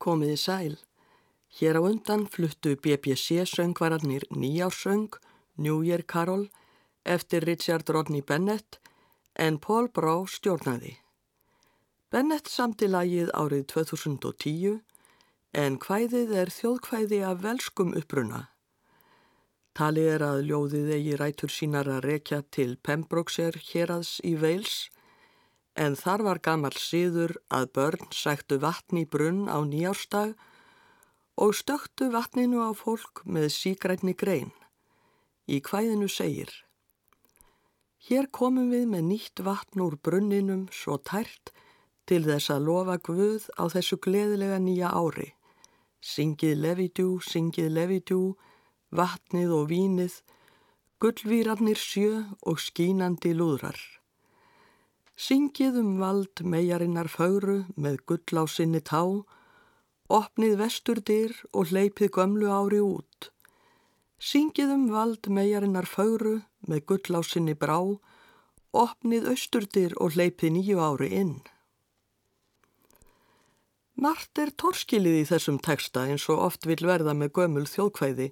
Komiði sæl. Hér á undan fluttu BBC söngvararnir Nýjársöng, New Year Carol, eftir Richard Rodney Bennett en Paul Brau stjórnaði. Bennett samti lagið árið 2010 en hvæðið er þjóðkvæði af velskum uppruna. Talið er að ljóðið eigi rætur sínar að rekja til Pembrokeshire hérads í Wales en þar var gammal síður að börn sættu vatni brunn á nýjárstag og stöktu vatninu á fólk með sígrætni grein. Í hvæðinu segir Hér komum við með nýtt vatn úr brunninum svo tært til þess að lofa Guð á þessu gleðilega nýja ári. Syngið lefidjú, syngið lefidjú, vatnið og vínið, gullvýrarnir sjö og skínandi lúðrar. Syngið um vald megarinnar fögru með gull á sinni tá, opnið vesturdyr og hleypið gömlu ári út. Syngið um vald megarinnar fögru með gull á sinni brá, opnið austurdyr og hleypið nýju ári inn. Mart er torskilið í þessum teksta eins og oft vil verða með gömul þjóðkvæði.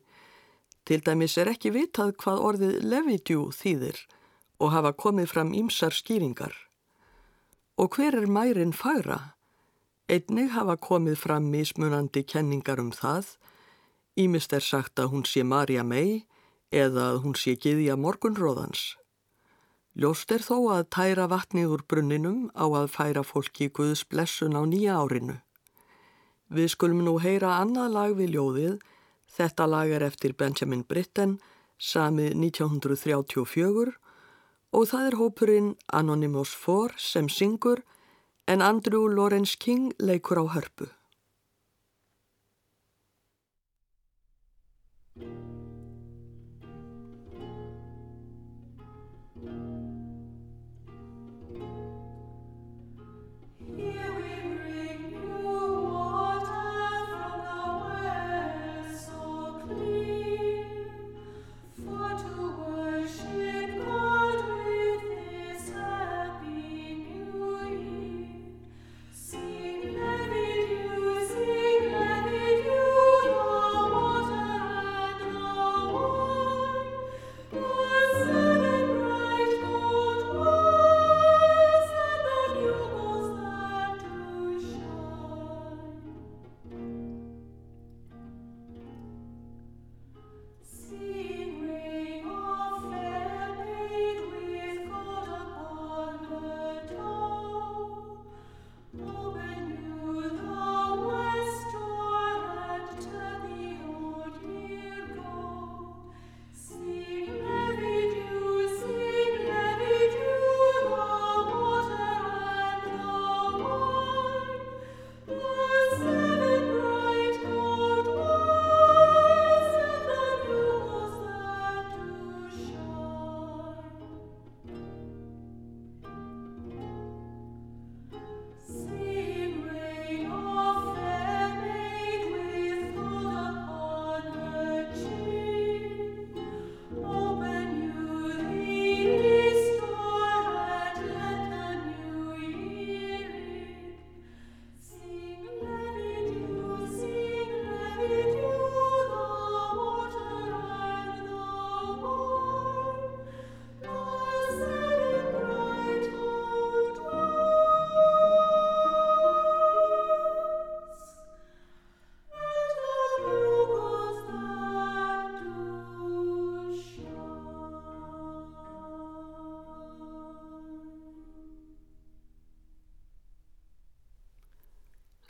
Til dæmis er ekki vitað hvað orðið levidjú þýðir og hafa komið fram ímsar skýringar. Og hver er mærin fagra? Einnig hafa komið fram mismunandi kenningar um það. Ímist er sagt að hún sé Marja mei eða að hún sé giðja morgunróðans. Ljóst er þó að tæra vatnið úr brunninum á að færa fólki Guðs blessun á nýja árinu. Við skulum nú heyra annað lag við ljóðið. Þetta lag er eftir Benjamin Britten, samið 1934 og það er hópurinn Anonymous 4 sem syngur en Andrew Lawrence King leikur á hörpu.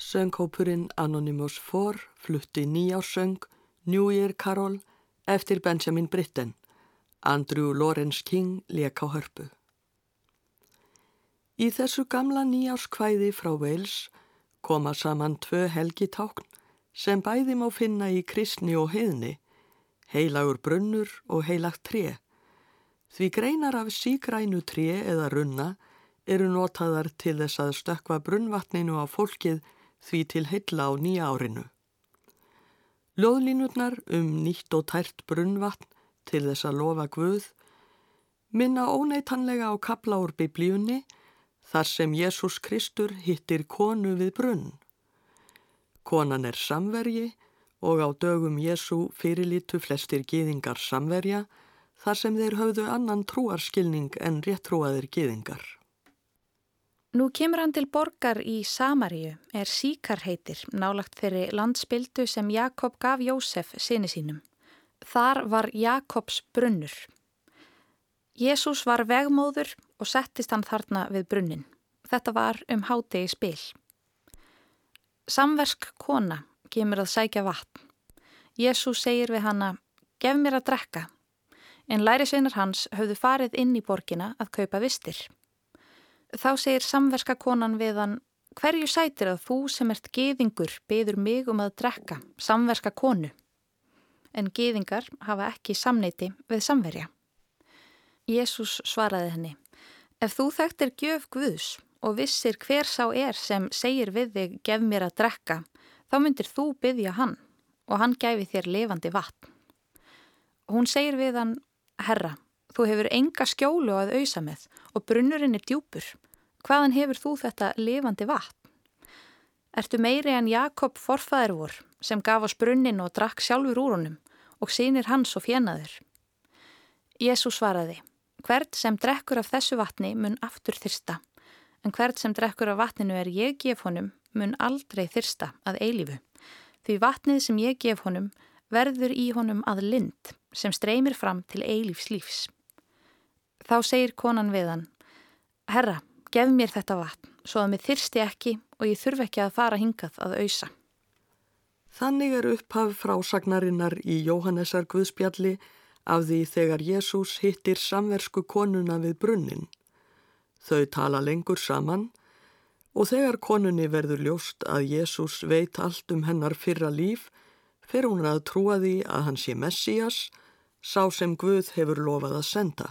Söngkópurinn Anonymous 4 flutti nýjársöng New Year Carol eftir Benjamin Britten. Andrew Lawrence King leka á hörpu. Í þessu gamla nýjárskvæði frá Wales koma saman tvö helgitákn sem bæði má finna í kristni og heiðni, heilagur brunnur og heilagt tré. Því greinar af sígrænu tré eða runna eru notaðar til þess að stökva brunnvatninu á fólkið því til heilla á nýja árinu. Ljóðlínurnar um nýtt og tært brunnvatn til þess að lofa Guð minna óneitanlega á kapla úr biblíunni þar sem Jésús Kristur hittir konu við brunn. Konan er samvergi og á dögum Jésú fyrirlítu flestir gýðingar samverja þar sem þeir höfðu annan trúarskilning en réttrúaðir gýðingar. Nú kemur hann til borgar í Samaríu, er síkarheitir, nálagt þeirri landspildu sem Jakob gaf Jósef sinni sínum. Þar var Jakobs brunnur. Jésús var vegmóður og settist hann þarna við brunnin. Þetta var um hádegi spil. Samversk kona kemur að sækja vatn. Jésús segir við hanna, gef mér að drekka. En lærisveinar hans höfðu farið inn í borgina að kaupa vistir. Þá segir samverska konan við hann hverju sætir að þú sem ert geðingur beður mig um að drekka, samverska konu. En geðingar hafa ekki samneiti við samverja. Jésús svaraði henni, ef þú þekktir gjöf Guðs og vissir hver sá er sem segir við þig gef mér að drekka, þá myndir þú byggja hann og hann gæfi þér levandi vatn. Hún segir við hann, herra, Þú hefur enga skjólu að auðsa með og brunnurinn er djúpur. Hvaðan hefur þú þetta lifandi vatn? Ertu meiri en Jakob forfæður vor sem gaf oss brunnin og drakk sjálfur úr honum og sínir hans og fjenaður? Jésús svaraði, hvert sem drekkur af þessu vatni mun aftur þyrsta, en hvert sem drekkur af vatninu er ég gef honum mun aldrei þyrsta að eilifu. Því vatnið sem ég gef honum verður í honum að lind sem streymir fram til eilífs lífs. Þá segir konan við hann, Herra, gef mér þetta vatn, svo að mér þyrsti ekki og ég þurf ekki að fara hingað að auðsa. Þannig er upphaf frásagnarinnar í Jóhannesar Guðspjalli af því þegar Jésús hittir samversku konuna við brunnin. Þau tala lengur saman og þegar konunni verður ljóst að Jésús veit allt um hennar fyrra líf, fer hún að trúa því að hann sé Messias, sá sem Guð hefur lofað að senda.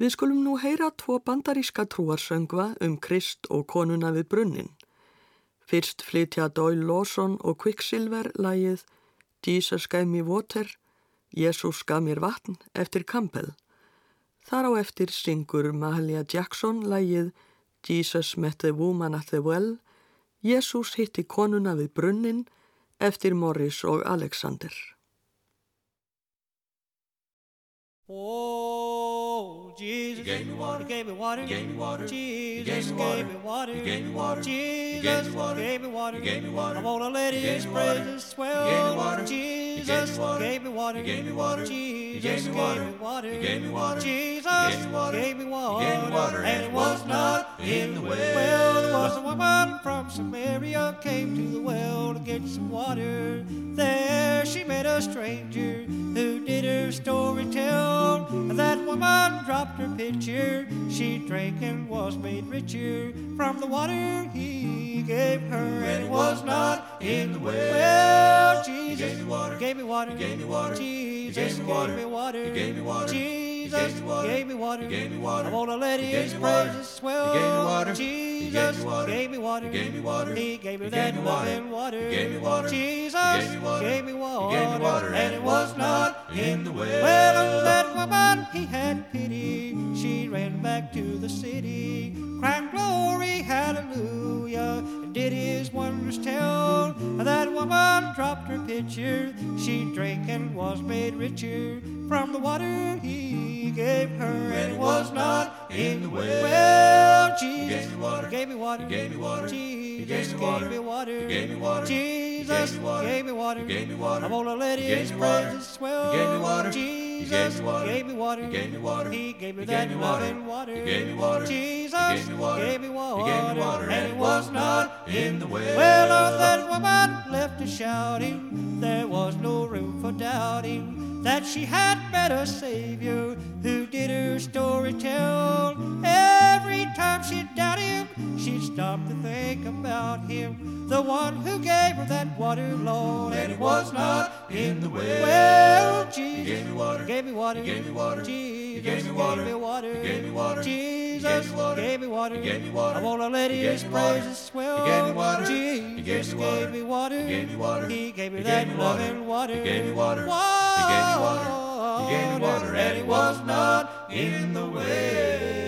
Við skulum nú heyra tvo bandaríska trúarsöngva um Krist og konuna við brunnin. Fyrst flytja Doyle Lawson og Quicksilver lægið Jesus gave me water, Jesus gaf mér vatn eftir Campbell. Þar á eftir syngur Mahalia Jackson lægið Jesus met the woman at the well, Jesus hitti konuna við brunnin eftir Morris og Alexander. Oh, Jesus gave me water, gave me water, gave me water. Jesus gave me water, gave me water. Jesus gave me water, gave me water. I wanna let His praises swell. Jesus gave me water, gave me water. Jesus gave me water, gave me water. Jesus gave me water, and it was not in the well. Well, there was a woman from Samaria came to the well to get some water. There she met a stranger who did story tell. That woman dropped her pitcher. She drank and was made richer from the water he gave her, and it was not in the well. Well, Jesus gave me water, gave me water, gave me water. Jesus gave me water, gave me water, gave Jesus gave me water, He gave me water. I wanna let His praises swell. He Gave me water, Jesus gave me water, He gave me water. He gave me that living water, gave me water. Jesus gave me water, and it was not in the well. Well, that woman he had pity. She ran back to the city, crying glory, hallelujah, did His wonders tell. That woman dropped her pitcher. She drank and was made richer from the water he gave her, and it was not in the well. Well, Jesus gave me water, gave me water, gave me water. Jesus gave me water, gave me water. Jesus gave me water, gave me water. I'm gonna let His praises swell. Gave me water, Jesus Jesus gave me water. He gave me water. He gave me that loving water. He gave me water. Jesus gave me water. He gave me water. And it was not in the well. Well, of that woman left to shouting. There was no room for doubting that she had met a Savior who did her story tell. Every time she doubted him, she'd stop to think about him, the one who gave her that water, Lord. And it was not in the well. Well, Jesus gave me water. Gave me water. Gave me water. Jesus gave me water. Gave me water. Gave me water. Jesus gave me water. Gave me water. I wanna let His praises swell. He gave me water. Jesus gave me water. He gave me water. He gave me that loving water. He gave me water. Gave me water. He gave me water, and it was not in the well.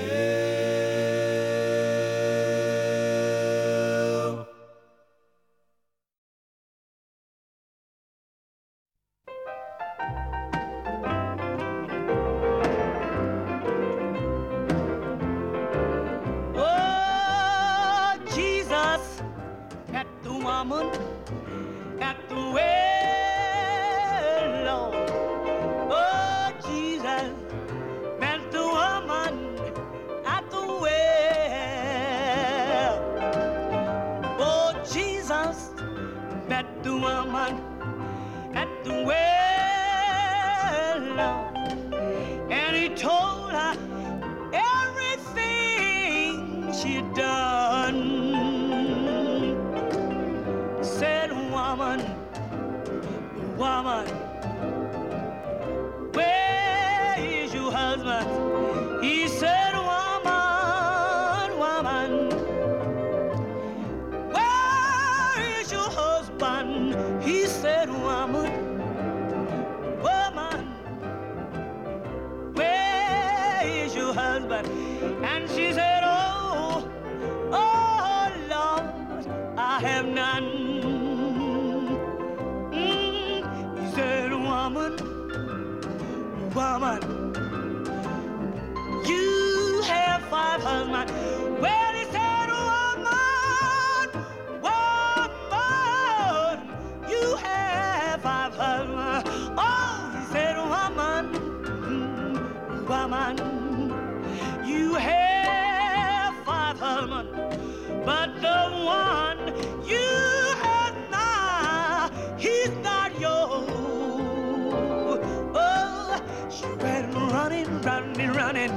Running,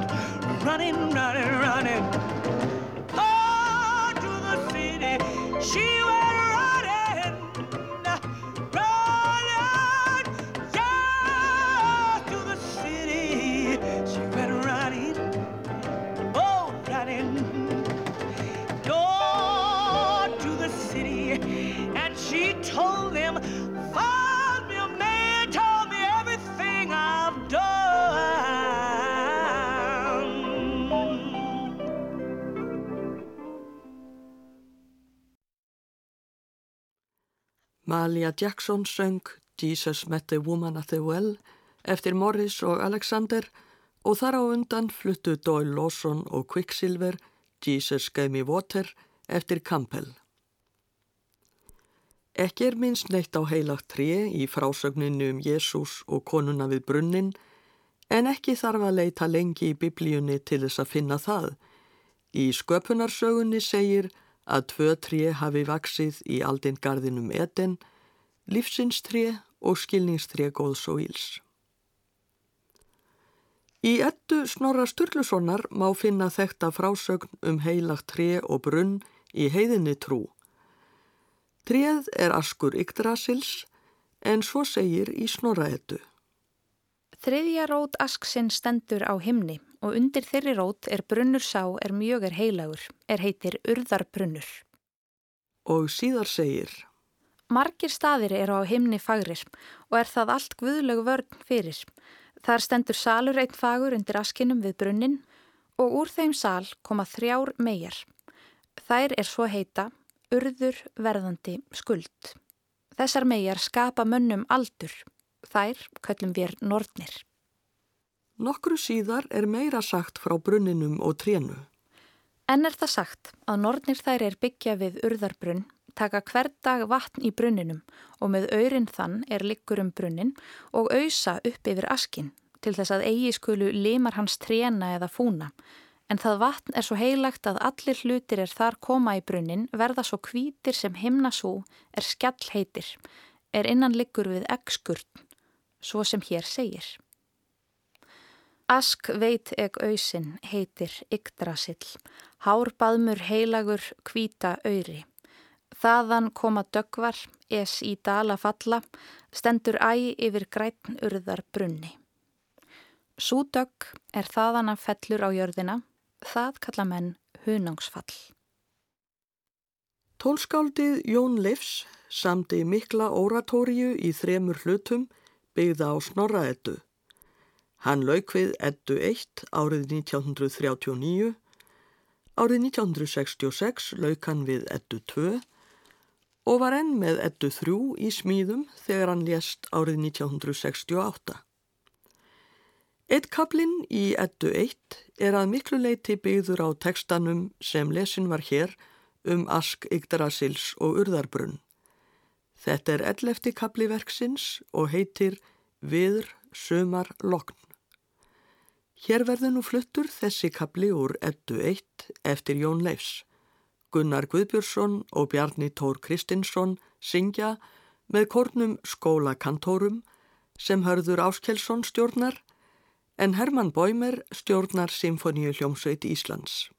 running, running, running, running. Oh, to the city, she went Malia Jackson söng Jesus Met the Woman at the Well eftir Morris og Alexander og þar á undan fluttu Doyle Lawson og Quicksilver Jesus Gave Me Water eftir Campbell. Ekki er minnst neitt á heilagt tré í frásögninu um Jésús og konuna við brunnin en ekki þarf að leita lengi í biblíunni til þess að finna það. Í sköpunarsögunni segir að tvö tré hafi vaksið í aldingarðinum Eden, lífsinstré og skilningstré góðs og íls. Í ettu Snorra Sturlusonar má finna þekta frásögn um heilagt tré og brunn í heiðinni trú. Tréð er askur Yggdrasils en svo segir í Snorra ettu. Þriðja rót asksinn stendur á himni og undir þeirri rót er brunnur sá er mjög er heilagur, er heitir urðarbrunnur. Og síðar segir, Margir staðir eru á himni fagrir og er það allt guðlög vörn fyrir. Þar stendur salur einn fagur undir askinum við brunnin og úr þeim sal koma þrjár megar. Þær er svo heita urður verðandi skuld. Þessar megar skapa mönnum aldur. Þær köllum við nortnir. Nokkru síðar er meira sagt frá brunninum og trénu. En er það sagt að nornir þær er byggja við urðarbrunn, taka hver dag vatn í brunninum og með aurin þann er liggur um brunnin og auðsa upp yfir askin til þess að eigi skulu limar hans tréna eða fúna, en það vatn er svo heilagt að allir hlutir er þar koma í brunnin verða svo kvítir sem himna svo er skjall heitir, er innan liggur við eggskurn, svo sem hér segir. Ask veit eg auðsin heitir Yggdrasill, hárbaðmur heilagur kvíta öyri. Þaðan koma dögvar, es í dala falla, stendur æg yfir grætn urðar brunni. Súdögg er þaðan að fellur á jörðina, það kalla menn hunangsfall. Tólskáldið Jón Leifs samti mikla oratóriu í þremur hlutum byggða á snorraeddu. Hann lauk við eddu 1 árið 1939, árið 1966 lauk hann við eddu 2 og var enn með eddu 3 í smíðum þegar hann lést árið 1968. Eitt kaplinn í eddu 1 er að miklu leiti byggður á tekstanum sem lesin var hér um Ask Yggdrasils og Urðarbrunn. Þetta er ellefti kapliverksins og heitir Viður sömar lokn. Hér verður nú fluttur þessi kapli úr ettu 1 eftir Jón Leifs. Gunnar Guðbjörnsson og Bjarni Tór Kristinsson syngja með kórnum skólakantórum sem hörður Áskelsson stjórnar en Herman Bóimer stjórnar Symfoníu hljómsveit Íslands.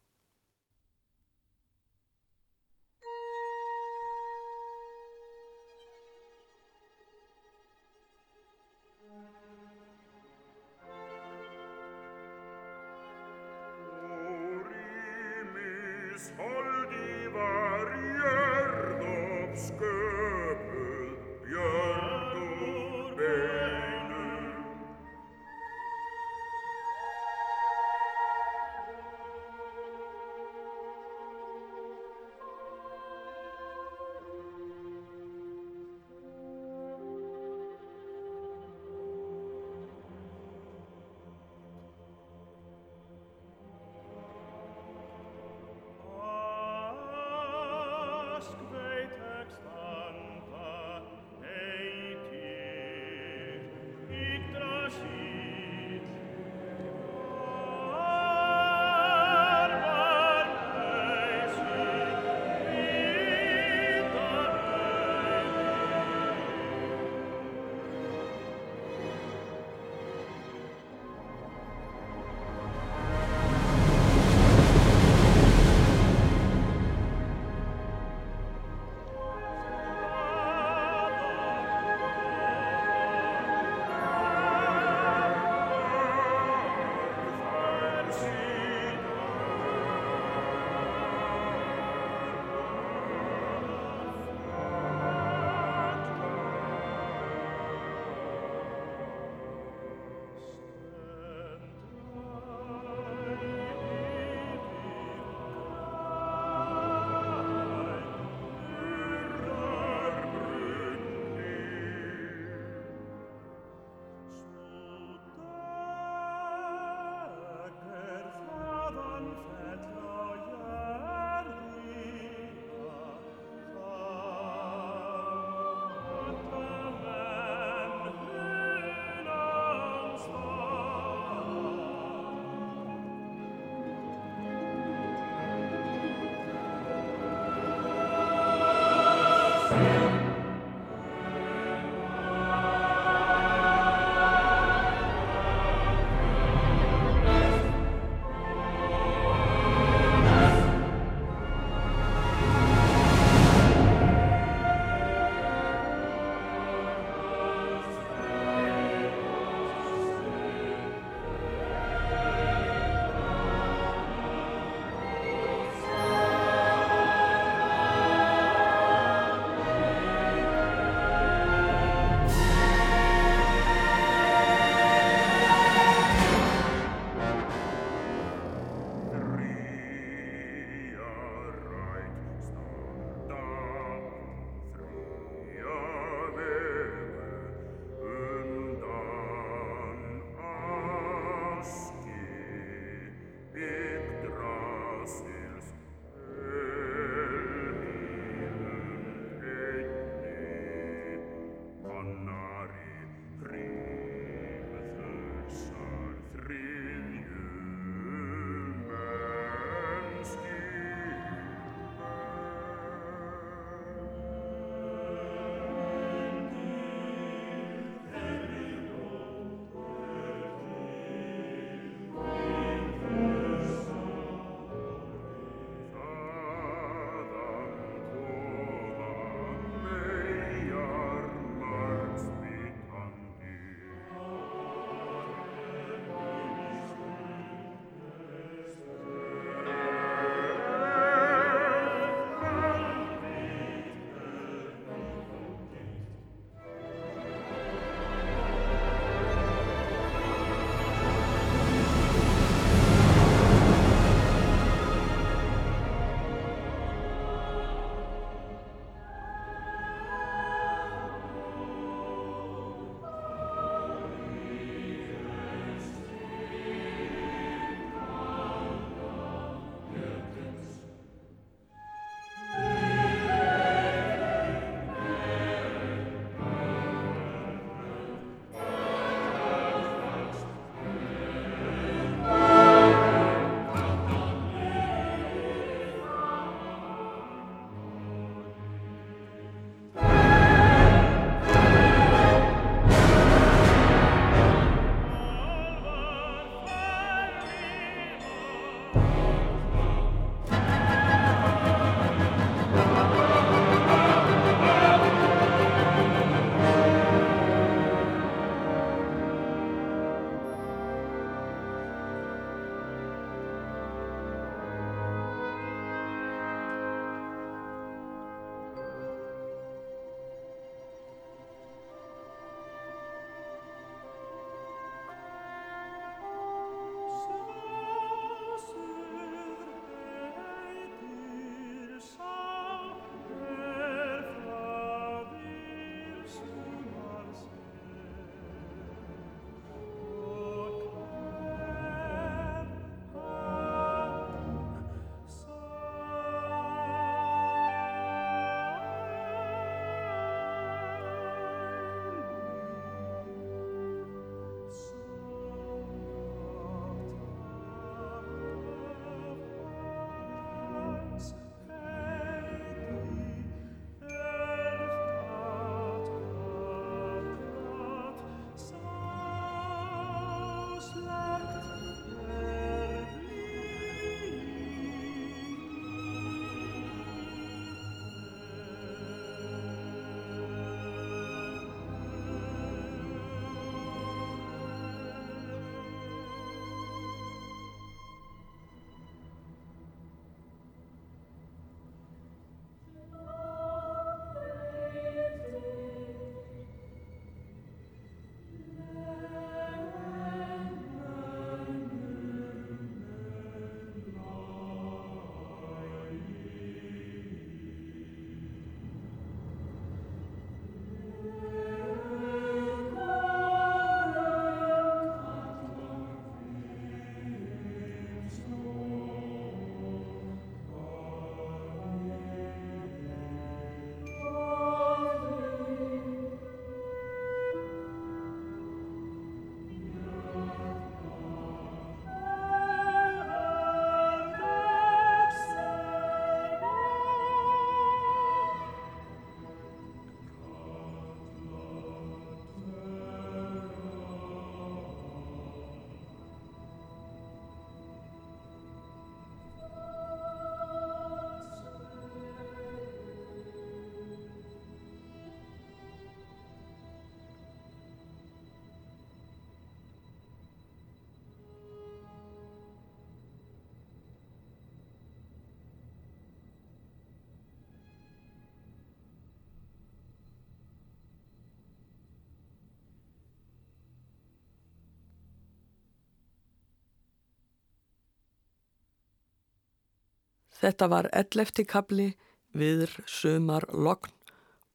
Þetta var ellefti kabli viður sumar lokn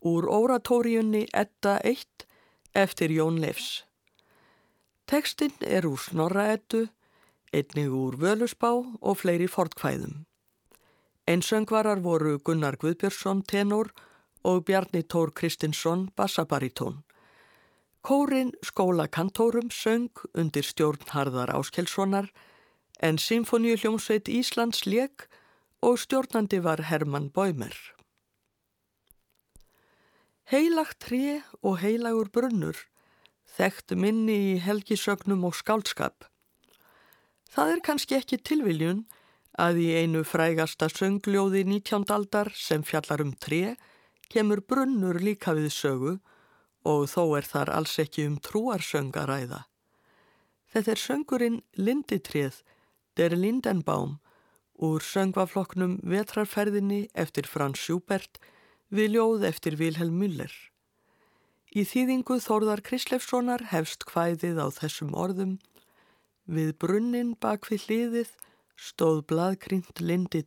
úr óratóriunni Edda 1 eftir Jón Leifs. Tekstinn er úr Snorraeddu, einnig úr Völusbá og fleiri fortkvæðum. Einsöngvarar voru Gunnar Guðbjörnsson tenor og Bjarni Tór Kristinsson bassabaritón. Kórin skóla kantórum söng undir stjórn Harðar Áskelssonar en Symfóníu hljómsveit Íslands leik og stjórnandi var Hermann Bóimer. Heilagt tré og heilagur brunnur þekkt minni í helgisögnum og skálskap. Það er kannski ekki tilviljun að í einu frægasta söngljóði 19. aldar sem fjallar um tré kemur brunnur líka við sögu og þó er þar alls ekki um trúarsöngaræða. Þetta er söngurinn Linditrið, der Lindenbaum úr söngvafloknum Vetrarferðinni eftir Frans Schubert við ljóð eftir Vilhelm Müller. Í þýðingu Þórðar Krislefssonar hefst hvæðið á þessum orðum Við brunnin bak við hliðið stóð bladkrynd lindi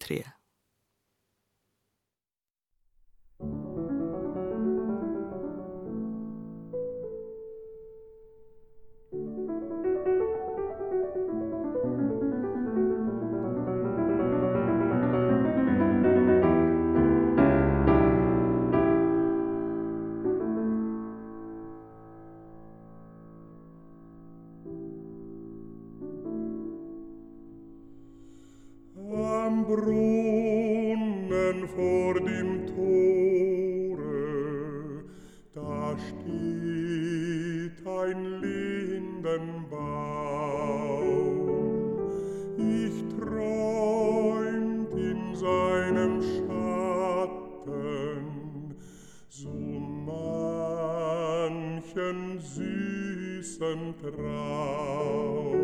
süßem Traum.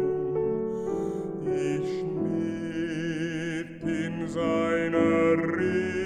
Ich schmied in seiner Rede.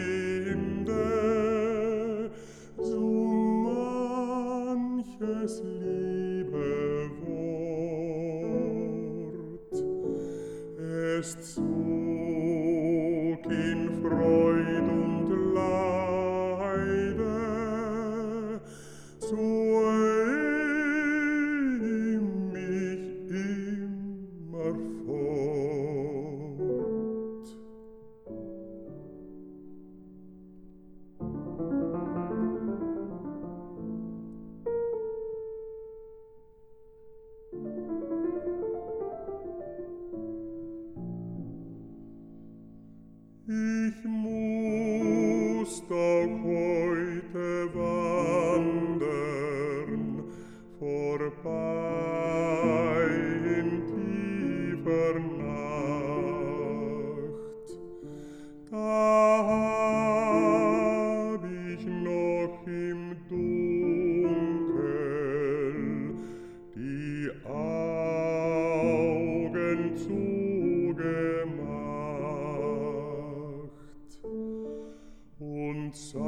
seine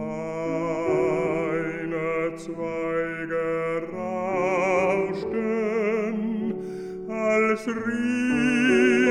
Zweige rauschten, als rief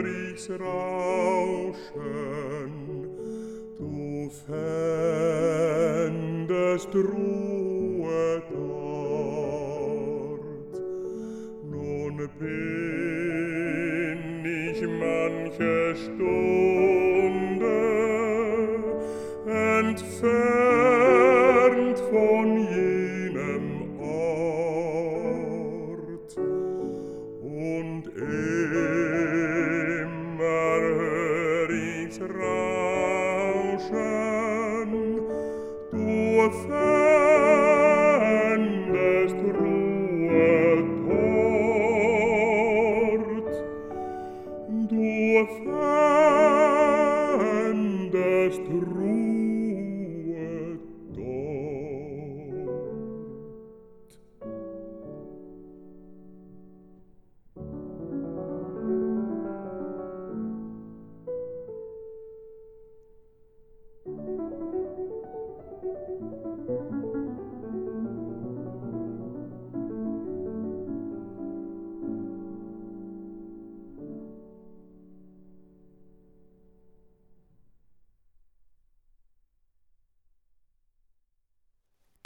ich's Rauschen, du fändest Ruhe dort. Nun bin ich manche Stunde entfernt,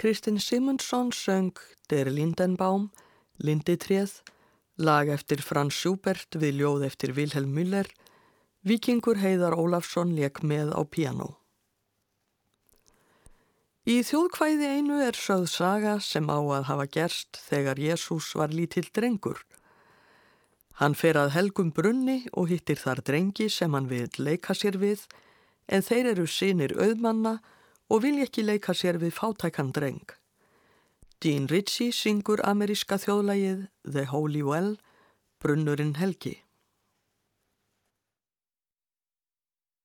Kristinn Simundsson söng Der Lindenbaum, Linditréð, lag eftir Frans Schubert við ljóð eftir Vilhelm Müller, Víkingur Heiðar Ólafsson leik með á piano. Í þjóðkvæði einu er sögð saga sem á að hafa gerst þegar Jésús var lítill drengur. Hann fer að helgum brunni og hittir þar drengi sem hann vil leika sér við, en þeir eru sinir auðmanna og vilja ekki leika sér við fátækan dreng. Dean Ritchie syngur ameríska þjóðlægið The Holy Well, Brunnurinn Helgi.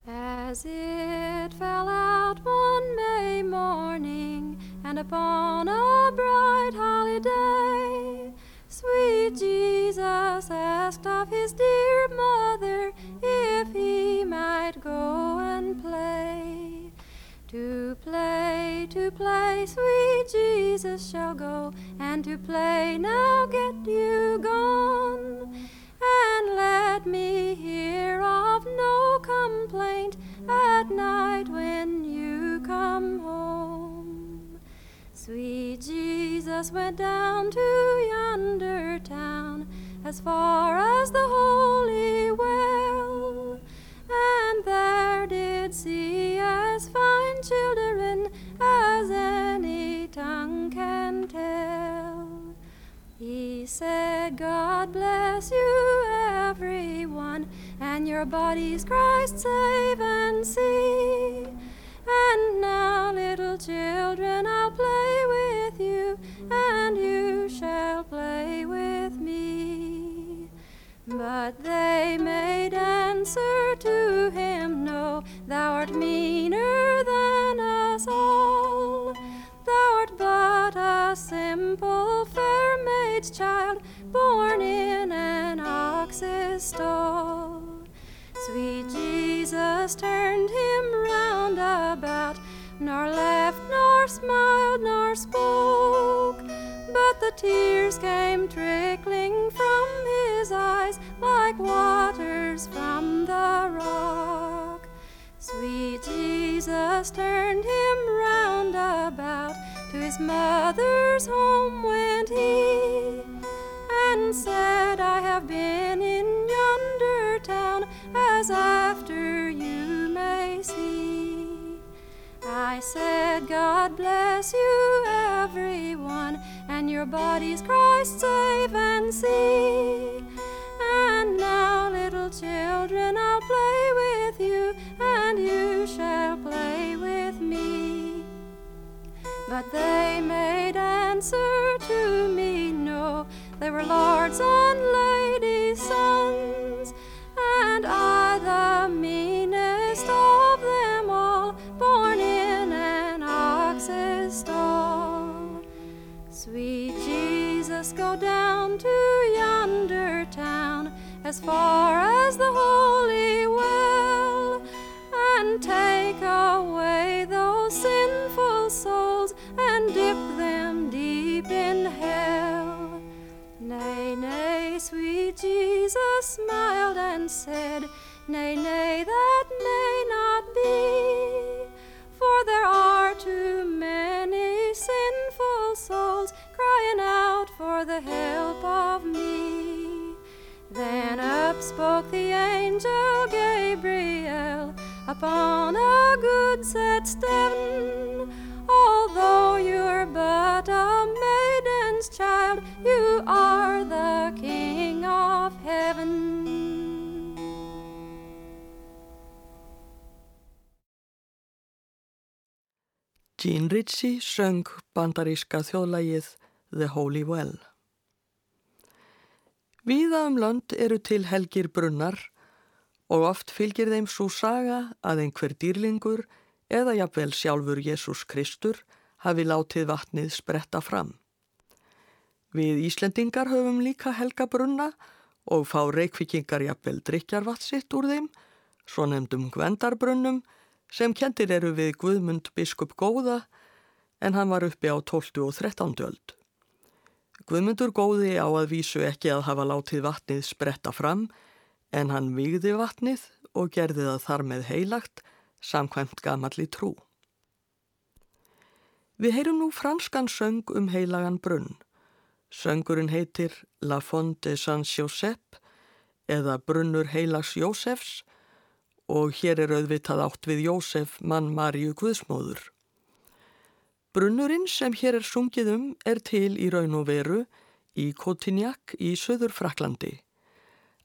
As it fell out one May morning, and upon a bright holiday, sweet Jesus asked of his dear mother if he might go and play. To play, to play, sweet Jesus shall go, and to play, now get you gone. And let me hear of no complaint at night when you come home. Sweet Jesus went down to yonder town, as far as the Holy Well, and there did see as fine children as any tongue can tell. He said, God bless you, everyone, and your bodies Christ save and see. And now, little children, I'll play with you, But they made answer to me, no, they were lords and ladies' sons, and I the meanest of them all, born in an ox's stall. Sweet Jesus, go down to yonder town, as far as the smiled and said, Nay, nay, that may not be, for there are too many sinful souls crying out for the help of me. Then up spoke the angel Gabriel upon a good set stone. Although you're but a maiden's child, you are the King of heaven. Gene Ritchie söng bandaríska þjóðlægið The Holy Well. Víða um lönd eru til helgir brunnar og oft fylgir þeim svo saga að einhver dýrlingur eða jafnvel sjálfur Jésús Kristur hafi látið vatnið spretta fram. Við Íslendingar höfum líka helga brunna og fá reykvikingar jafnvel drikjarvatt sitt úr þeim, svo nefndum gvendarbrunnum sem kentir eru við Guðmund biskup Góða en hann var uppi á 12. og 13. öld. Guðmundur Góði á að vísu ekki að hafa látið vatnið spretta fram en hann vigði vatnið og gerði það þar með heilagt samkvæmt gamalli trú. Við heyrum nú franskan söng um heilagan brunn. Söngurinn heitir La Fonte de Saint-Joseph eða Brunnur heilags Jósefs og hér er auðvitað átt við Jósef mann Maríu Guðsmóður. Brunnurinn sem hér er sungið um er til í raun og veru í Kotinjak í Suður Fraklandi.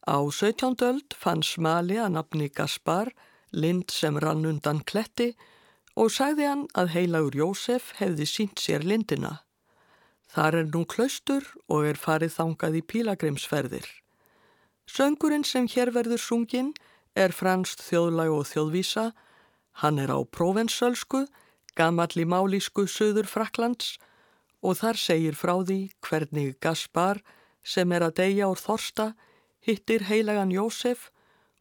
Á 17. öld fann smali að nafni Gaspar lind sem rann undan kletti og sagði hann að heilagur Jósef hefði sínt sér lindina. Þar er nú klaustur og er farið þangað í pílagrimsferðir. Söngurinn sem hér verður sunginn er franst þjóðlag og þjóðvísa, hann er á próvensölsku, gamalli málísku söður Fraklands og þar segir frá því hvernig Gaspar sem er að deyja úr Þorsta hittir heilagan Jósef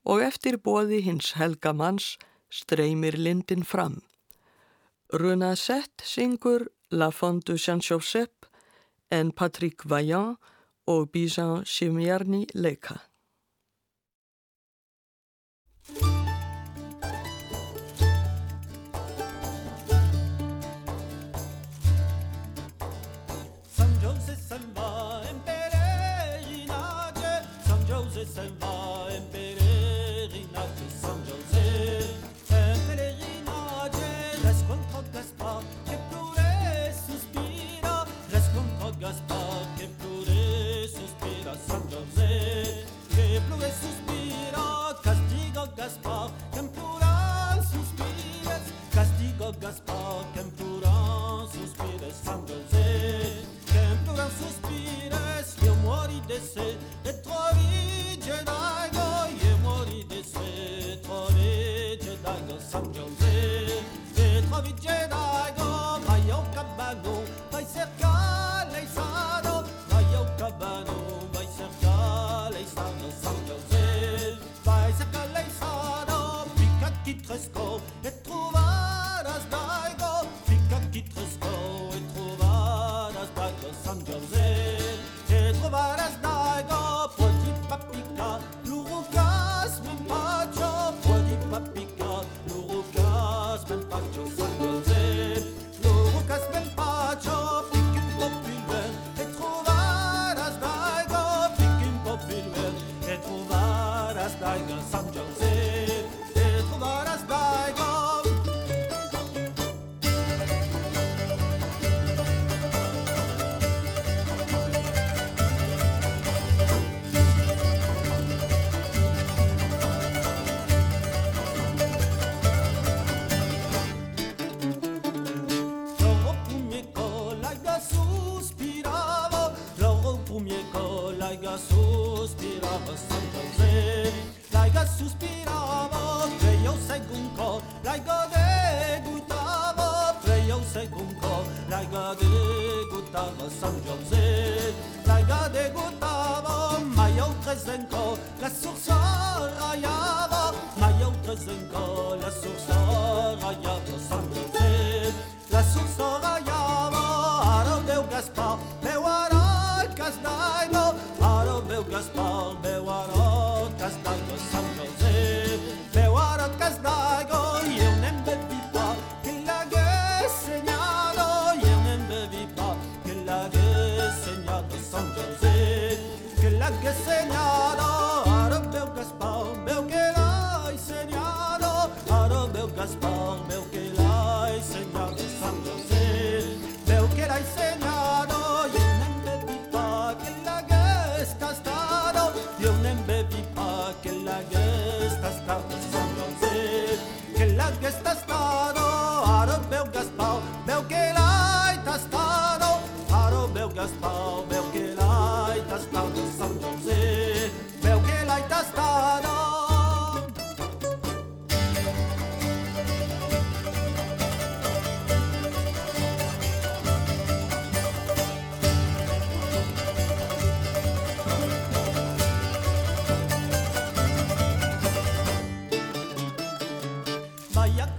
og eftir bóði hins helga manns streymir lindin fram. Runa Sett syngur La Fondu Saint-Joseph en Patrick Vaillant og Bizan Chimierni leika. Laiga suspirava San José Laiga suspirava Veio segunco Laiga degutava Veio segunco Laiga degutava San José Laiga degutava Mai au trezenco La sursa raiava Mai au trezenco La sursa raiava San José La sursa raiava Ara meu Gaspar Meu spal, była rodka z dalgo sam kozy. Była z dalgo, jełnem by pipa, killa ge jełnem by pipa, killa ge sam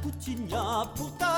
붙이냐 붙다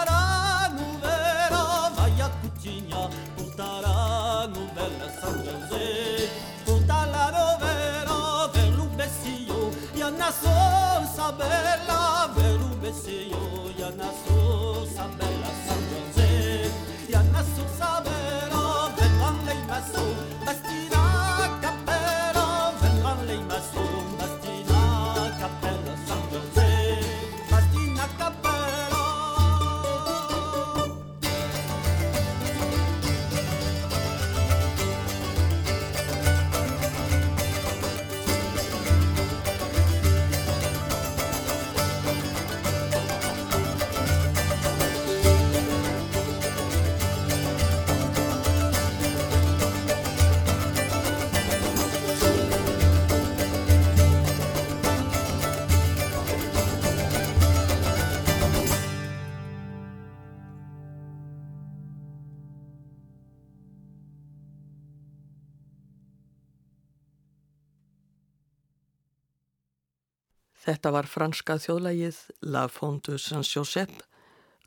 Þetta var franska þjóðlægið La Fonte Saint-Joseph,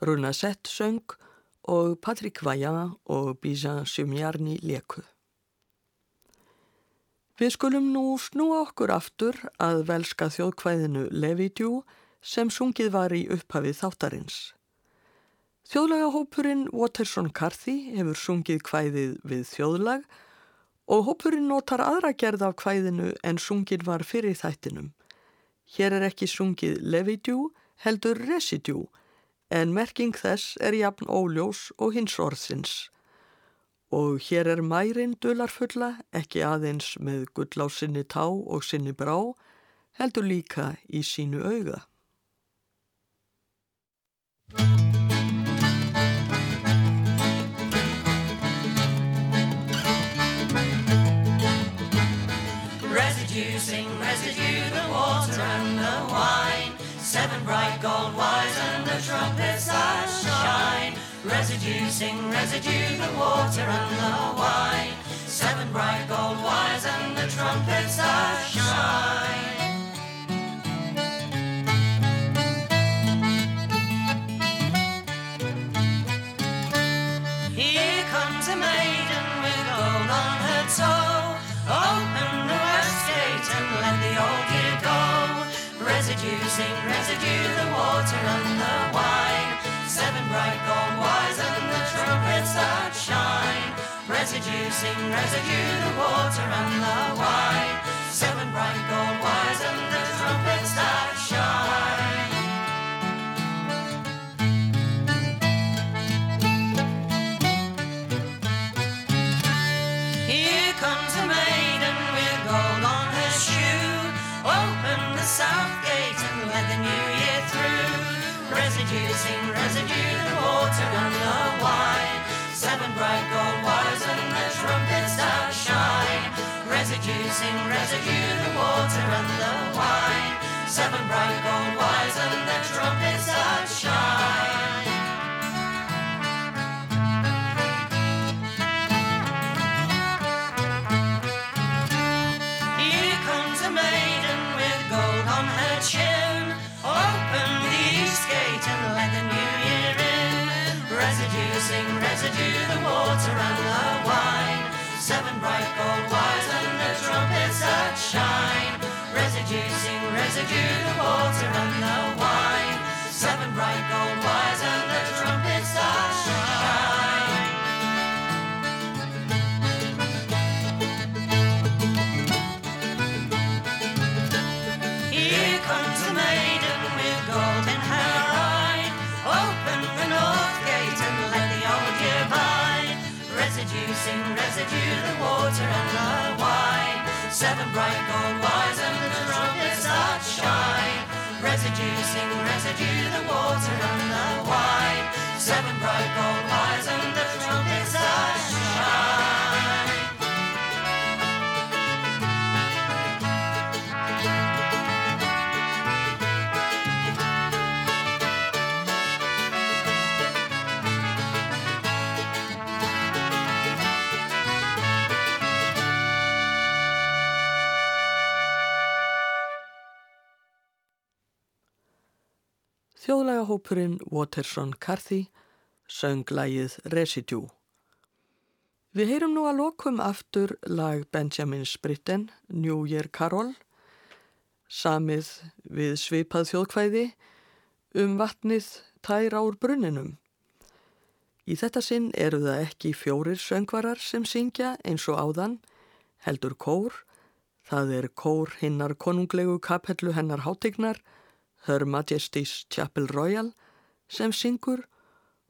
Runa Sett söng og Patrick Vaillant og Bijan Sumjarni leku. Við skulum nú snúa okkur aftur að velska þjóðkvæðinu Levitjú sem sungið var í upphafið þáttarins. Þjóðlagahópurinn Waterson Carthy hefur sungið kvæðið við þjóðlag og hópurinn notar aðra gerð af kvæðinu en sungið var fyrir þættinum. Hér er ekki sungið levidjú, heldur residjú, en merking þess er jafn óljós og hins orðsins. Og hér er mærin dularfulla ekki aðeins með gull á sinni tá og sinni brá, heldur líka í sínu auga. Seven bright gold wires and the trumpets that shine. Residue, sing residue, the water and the wine. Seven bright gold wires and the trumpets that shine. Residue, residue, the water and the wine. Seven bright gold wires and the trumpets that shine. Here comes a maiden with gold on her shoe. Open the south gate and let the new year through. Residue, sing residue, the water and the wine. Seven bright gold Residue, residue, the water and the wine. Seven bright gold wires and the trumpets that shine. Here comes a maiden with gold on her chin. Open the east gate and let the new year in. Residue, residue, the water and the wine. Seven bright gold wires and the trumpets that shine. Sing residue, the water and the wine. Seven bright gold wires and the trumpets that shine. Residue, the water and the wine. Seven bright gold wires and the trumpets that shine. Residue, sing residue, the water and the wine. Seven bright gold wires and the trumpets that shine. Þjóðlega hópurinn Waterson Carthy söng lagið Residue. Við heyrum nú að lokum aftur lag Benjamin Spritten, New Year Carol, samið við svipað þjóðkvæði um vatnið tæra úr brunninum. Í þetta sinn eru það ekki fjórir söngvarar sem syngja eins og áðan, heldur kór, það er kór hinnar konunglegu kapellu hennar hátegnar, Her Majesty's Chapel Royal, sem syngur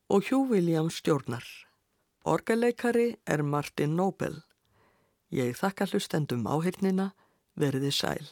og Hugh Williams stjórnar. Orgeleikari er Martin Nobel. Ég þakka hlustendum áhyrnina, verði sæl.